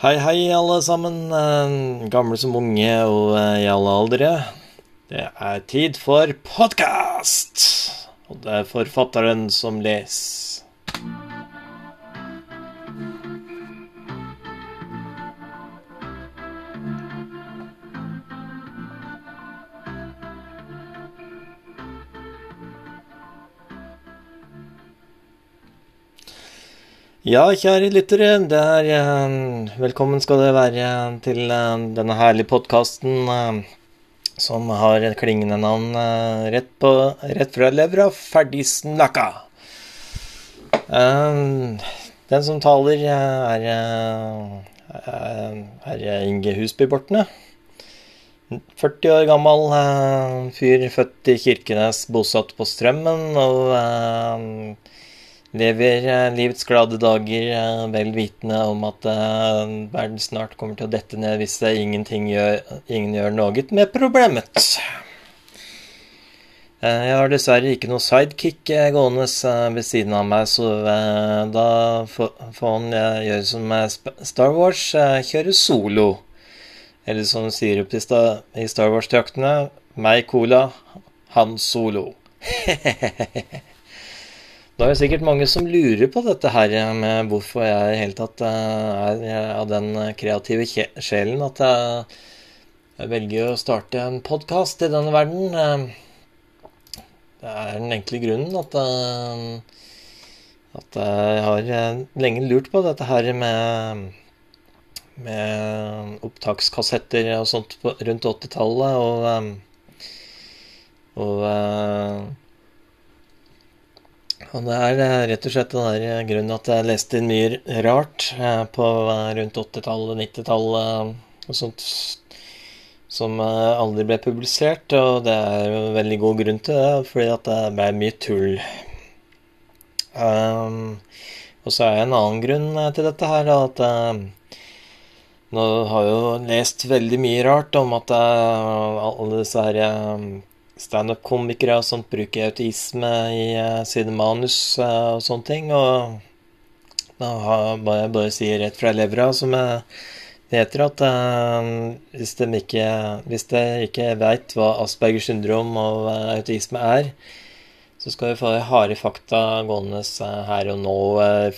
Hei, hei, alle sammen. eh, Gamle som unge og eh, i alle aldre. Det er tid for podkast! Og det er forfatteren som leser. Ja, kjære lyttere, det er eh, Velkommen skal det være til eh, denne herlige podkasten som har et klingende navn eh, rett, på, rett fra levra, ferdig snakka. Eh, den som taler, eh, er, eh, er, er Inge Husby Bortne. 40 år gammel eh, fyr født i Kirkenes, bosatt på Strømmen, og eh, lever eh, livets glade dager eh, vel vitende om at eh, verden snart kommer til å dette ned hvis ingenting gjør, ingen gjør noe med problemet. Jeg har dessverre ikke noe sidekick gående ved siden av meg, så da får han gjøre som Star Wars, kjøre solo. Eller som sier opp i Star Wars-traktene, meg cola, han solo. Da er det sikkert mange som lurer på dette her med hvorfor jeg i hele tatt eh, er av den kreative sjelen at jeg, velger å starte en podkast i denne verden. Eh, Det er den enkle grunnen at, eh, at jeg har eh, lenge lurt på dette her med, med opptakskassetter og sånt rundt 80-tallet, og, eh, og eh, og det er eh, rett og slett den eh, grunnen at jeg leste inn mye rart eh, på rundt 80-tallet, 90-tallet eh, og sånt som aldri ble publisert, og det er jo en veldig god grunn til det, fordi at det ble mye tull. Um, og så er det en annen grunn til dette her, at eh, nå har jeg jo lest veldig mye rart om at alle disse her eh, standup-komikere og sånt bruker autisme i eh, sine manus eh, og sånne ting. Og da må jeg bare si rett fra levra, som jeg heter, at eh, hvis de ikke, hvis ikke veit hva Aspergers syndrom og autisme er, så skal vi få harde fakta gående her og nå,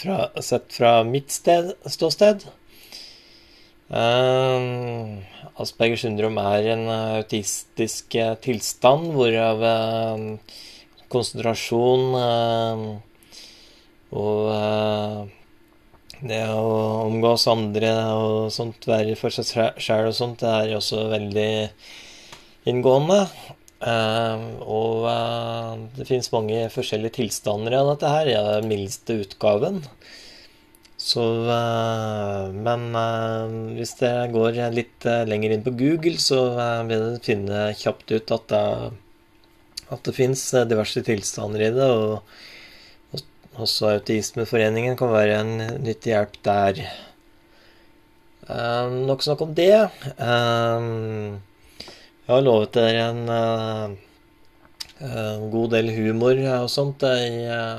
fra, sett fra mitt sted, ståsted. Eh, Aspergers syndrom er en eh, autistisk eh, tilstand hvorav uh, konsentrasjon uh, og eh, det å omgås andre og sånt, være for seg sjæl og sånt, det er også veldig inngående. Og det finnes mange forskjellige tilstander av dette her. Ja, den mildeste utgaven. Så eh, Men eh, hvis det går litt eh, lenger inn på Google, så vil du finne kjapt ut at det, at det fins diverse tilstander i det. Og og også Autismeforeningen kan være en nyttig hjelp der. Nok snakk om det. Jeg har lovet dere en god del humor og sånt eh,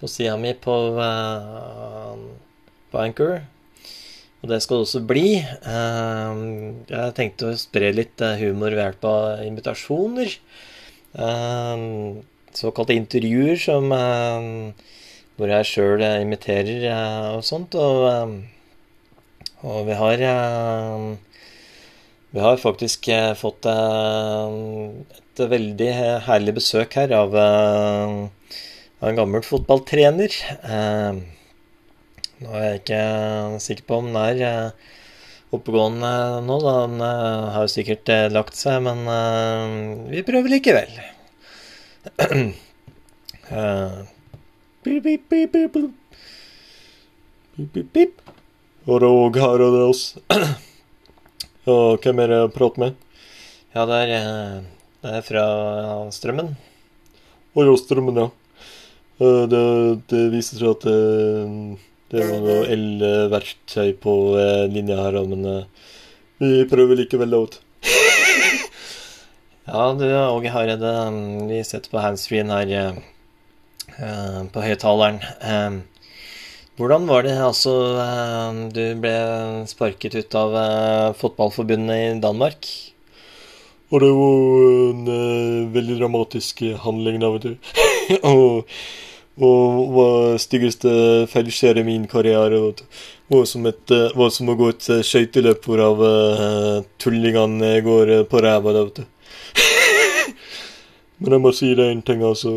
på sida mi på, på Anchor. Og det skal det også bli. Eh, jeg tenkte å spre litt eh, humor ved hjelp av invitasjoner. Eh, såkalte intervjuer som hvor jeg sjøl imiterer og sånt. Og, og vi har Vi har faktisk fått et veldig herlig besøk her av, eh, er en gammel fotballtrener. Eh, nå er jeg ikke sikker på om den er eh, oppegående nå, da. Han eh, har jo sikkert lagt seg, men vi prøver likevel. Og Rog oss. Ja, hvem er det jeg prater med? Ja, det er, det er fra Strømmen. Å ja, Strømmen, ja. Eh, Det, det viser seg at det, det var noe elverktøy på eh, linja her, men eh, vi prøver likevel ut. Ja, du, Åge Hareide, vi setter på handsfree-en her eh, eh, på høyttaleren. Eh, hvordan var det altså Du ble sparket ut av fotballforbundet i Danmark? Og det var en veldig dramatisk handling, da, vet du. og, og var styggeste feilskjær i min karriere. Og. Var som, et, var som å gå et skøyteløp hvorav uh, tullingene går på ræva, vet du. Men jeg må si det en ting, altså.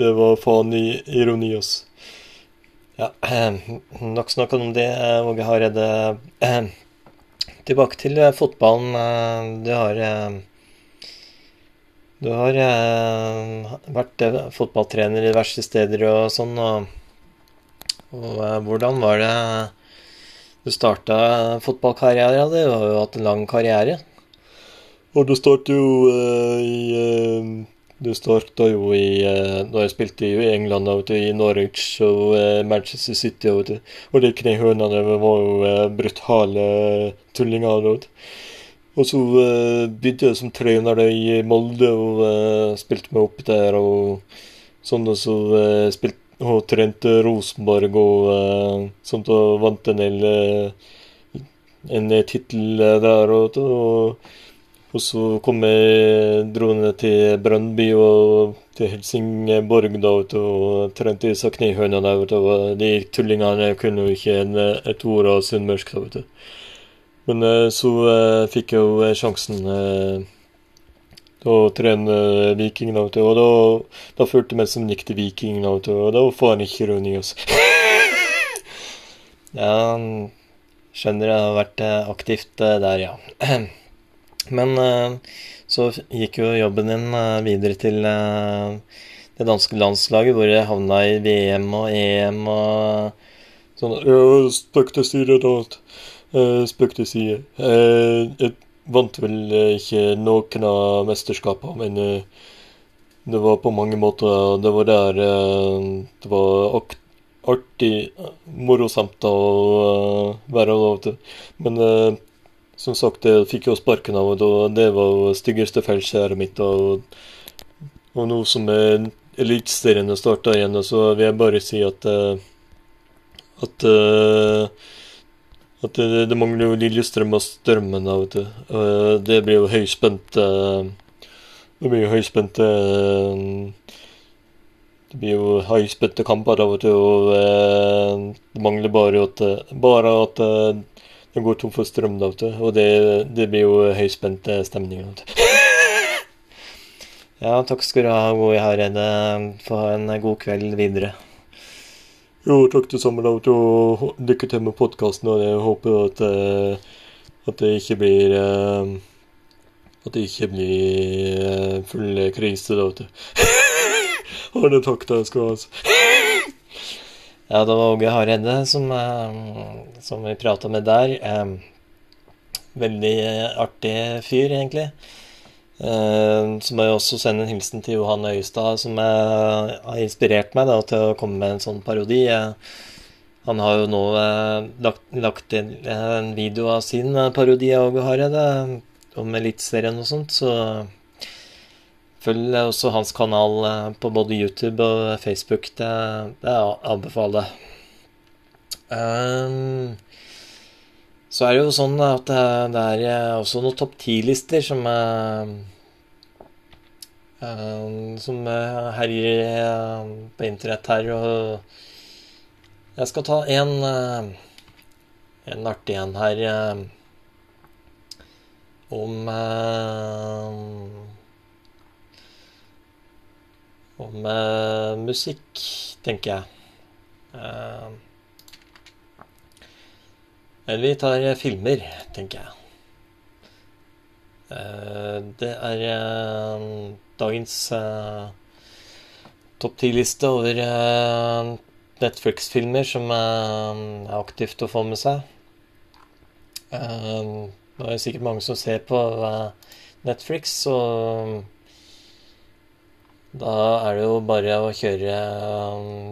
Det var faen i ironi, altså. Ja, eh, nok snakk om det, Åge Hareide. Eh, tilbake til eh, fotballen. Eh, du har eh, Du har eh, vært fotballtrener i diverse steder og sånn, og, og hvordan var det du starta fotballkarrieren? din? Du har jo hatt en lang karriere. Og du startet jo i Du starta jo i Da jeg spilte i England, og i Norwich og Manchester City. og. Og de knehønene var jo brutale tullinger. Vet du. Og så uh, begynte jeg som trener i Molde og uh, spilte meg opp der. Og sånn og så uh, spilte og trente Rosenborg og sånt og vant en del en tittel der. Og, og og så kom jeg dro ned til Brøndby og til Helsingborg da, og trente disse knehøna der. Og De tullingene kunne jo ikke et ord av sunnmørsk. Men eh, så uh, fikk jeg jo sjansen uh, til å trene Viking. Da, og da, da følte jeg meg som gikk til Viking. Da, og da var faen ikke ironi, altså. ja, skjønner jeg har vært aktivt der, ja. Men eh, så gikk jo jobben din eh, videre til eh, det danske landslaget, hvor jeg havna i VM og EM og sånn. Spøk til og da. Spøk til side. Jeg vant vel ikke noen av mesterskapene, men det var på mange måter Det var der det var artig, morosamt å være lov til. Men som sagt, jeg fikk jo sparken av det, og det var jo styggeste feilskjæret mitt. Og, og nå som Eliteserien starta igjen, så vil jeg bare si at eh, at, eh, at det, det, mangler jo Lillestrøm og Strømmen. Vet du. Det blir jo høyspent Det blir jo høyspente Det blir jo høyspente kamper, vet du, og det mangler bare at, bare at det går tom for strøm, da, vet du. Og det, det blir jo høyspent stemning. ja, takk skal du ha, Gode Hareide. Få ha en god kveld videre. Jo, takk det samme, da. Og lykke til med podkasten. Og jeg håper at, eh, at det ikke blir eh, At det ikke blir eh, full krise, da, vet du. Har det, takk jeg skal ha. Altså. Ja, det var Åge Hareide som, som vi prata med der. Veldig artig fyr, egentlig. Uh, så må jeg også sende en hilsen til Johan Øyestad, som er, har inspirert meg da, til å komme med en sånn parodi. Uh, han har jo nå lagt, lagt inn en video av sin parodi av Åge Hareide om Eliteserien og sånt, så Følg også hans kanal eh, på både YouTube og Facebook. Det, det anbefaler jeg. Um, så er det jo sånn at det, er eh, også noen topp ti-lister som uh, Som herjer på internett her. Og jeg skal ta en, en artig en her om om musikk, tenker jeg. Eller vi tar filmer, tenker jeg. det er dagens topp ti-liste over Netflix-filmer som er aktivt å få med seg. det er sikkert mange som ser på Netflix, så da er det jo bare å kjøre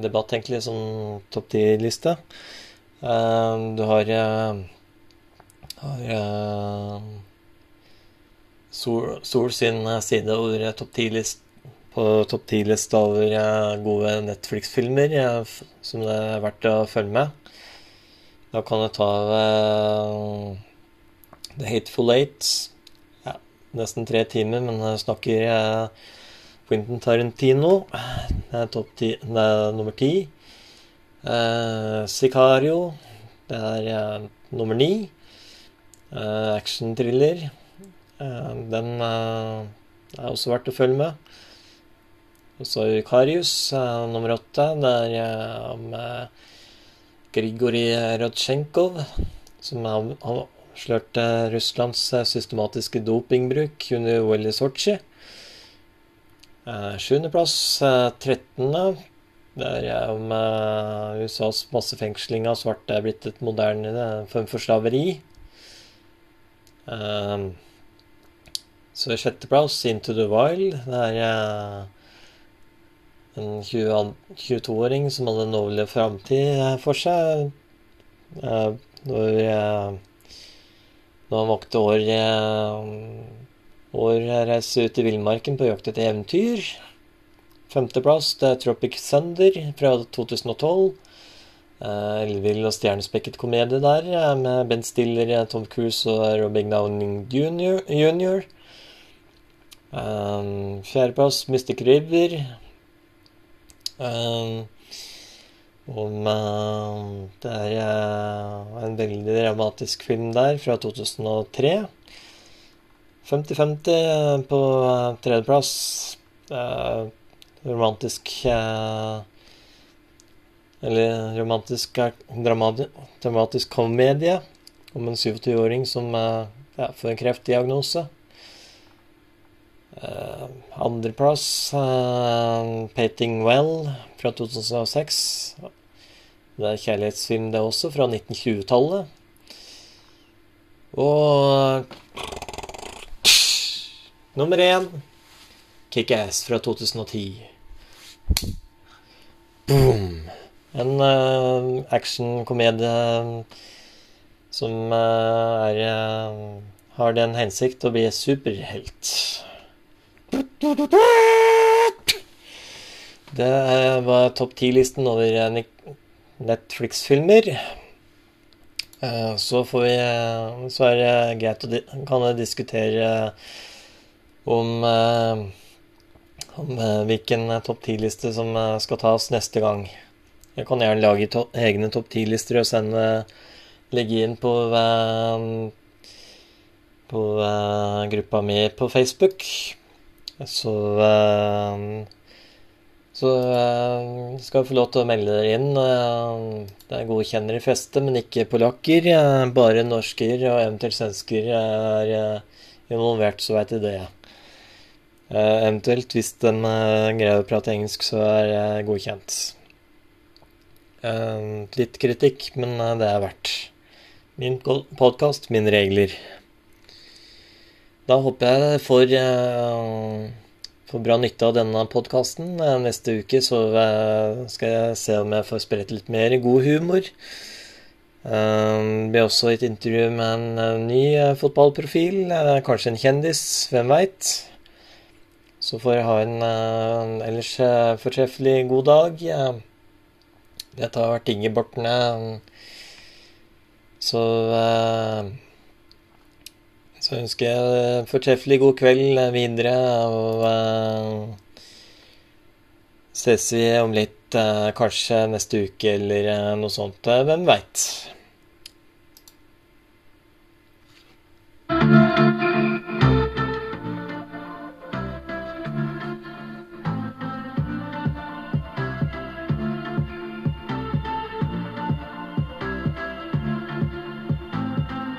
debatt, egentlig, som topp ti-liste. Du har, uh, har uh, Sol, sin side over topp ti-list på topp ti-lista over uh, gode Netflix-filmer som det er verdt å følge med. Da kan du ta uh, The Hateful Eight. Ja, nesten tre timer, men jeg snakker uh, Quentin Tarantino. Det er, topp ti, det er nummer ti. Uh, Sicario. Det er nummer ni. Uh, Action-thriller. Den er også verdt å følge med. Og så Karius, nummer åtte. Er om Grigorij Rodsjenkov, som avslørte Russlands systematiske dopingbruk under OL i Sotsji. Sjuendeplass, trettende. Det er om USAs massefengsling av svarte er blitt et moderne form for slaveri. Så sjetteplass, Into the Wild. Det er en 22-åring som hadde en overlevd framtid eh, for seg. Eh, når, eh, når han valgte år, år reise ut i villmarken på jakt etter eventyr. Femteplass det er Tropic Thunder fra 2012. Ellevill og stjernespekket komedie der, med Ben Stiller, Tom Cruise og Robin Downing jr. jr. Fjerdeplass Mystic River Um, om uh, Det er uh, en veldig dramatisk film der, fra 2003. 50-50 uh, på tredjeplass. romantisk Eller romantisk dramatisk komedie om en 27-åring som ja, får en kreftdiagnose. Uh, Andreplass uh, 'Painting Well' fra 2006. Det er kjærlighetsfilm, det også, fra 1920-tallet. Og nummer én Kickass fra 2010. Boom! En uh, actionkomedie som uh, er, har den hensikt å bli superhelt. Det var topp ti-listen over Netflix-filmer. Eh, så vi Så er det greit å kan diskutere om, eh, om eh, hvilken topp ti-liste som skal tas neste gang. Jeg kan gjerne lage to egne topp ti-lister og sende legge inn på på gruppa mi på Facebook. Så eh, så uh, skal du få lov til å melde dere inn. Uh, det er godkjenner i festet, men ikke polakker. Bare norsker og eventuelt svensker er involvert, så veit de det. eventuelt, hvis de greier å prate engelsk, så er det godkjent. litt kritikk, men det er verdt. Min podkast, mine regler. Da håper jeg dere får, uh, får bra nytte av denne podkasten. Uh, neste uke så uh, skal jeg se om jeg får spredt litt mer god humor. Det blir også et intervju med en ny fotballprofil. kanskje en kjendis, hvem veit. Så får jeg ha en ellers fortreffelig god dag. Dette har vært Ingebortne. Så så ønsker jeg fortreffelig god kveld videre, og uh, ses vi om litt, uh, kanskje neste uke eller uh, noe sånt. Hvem veit?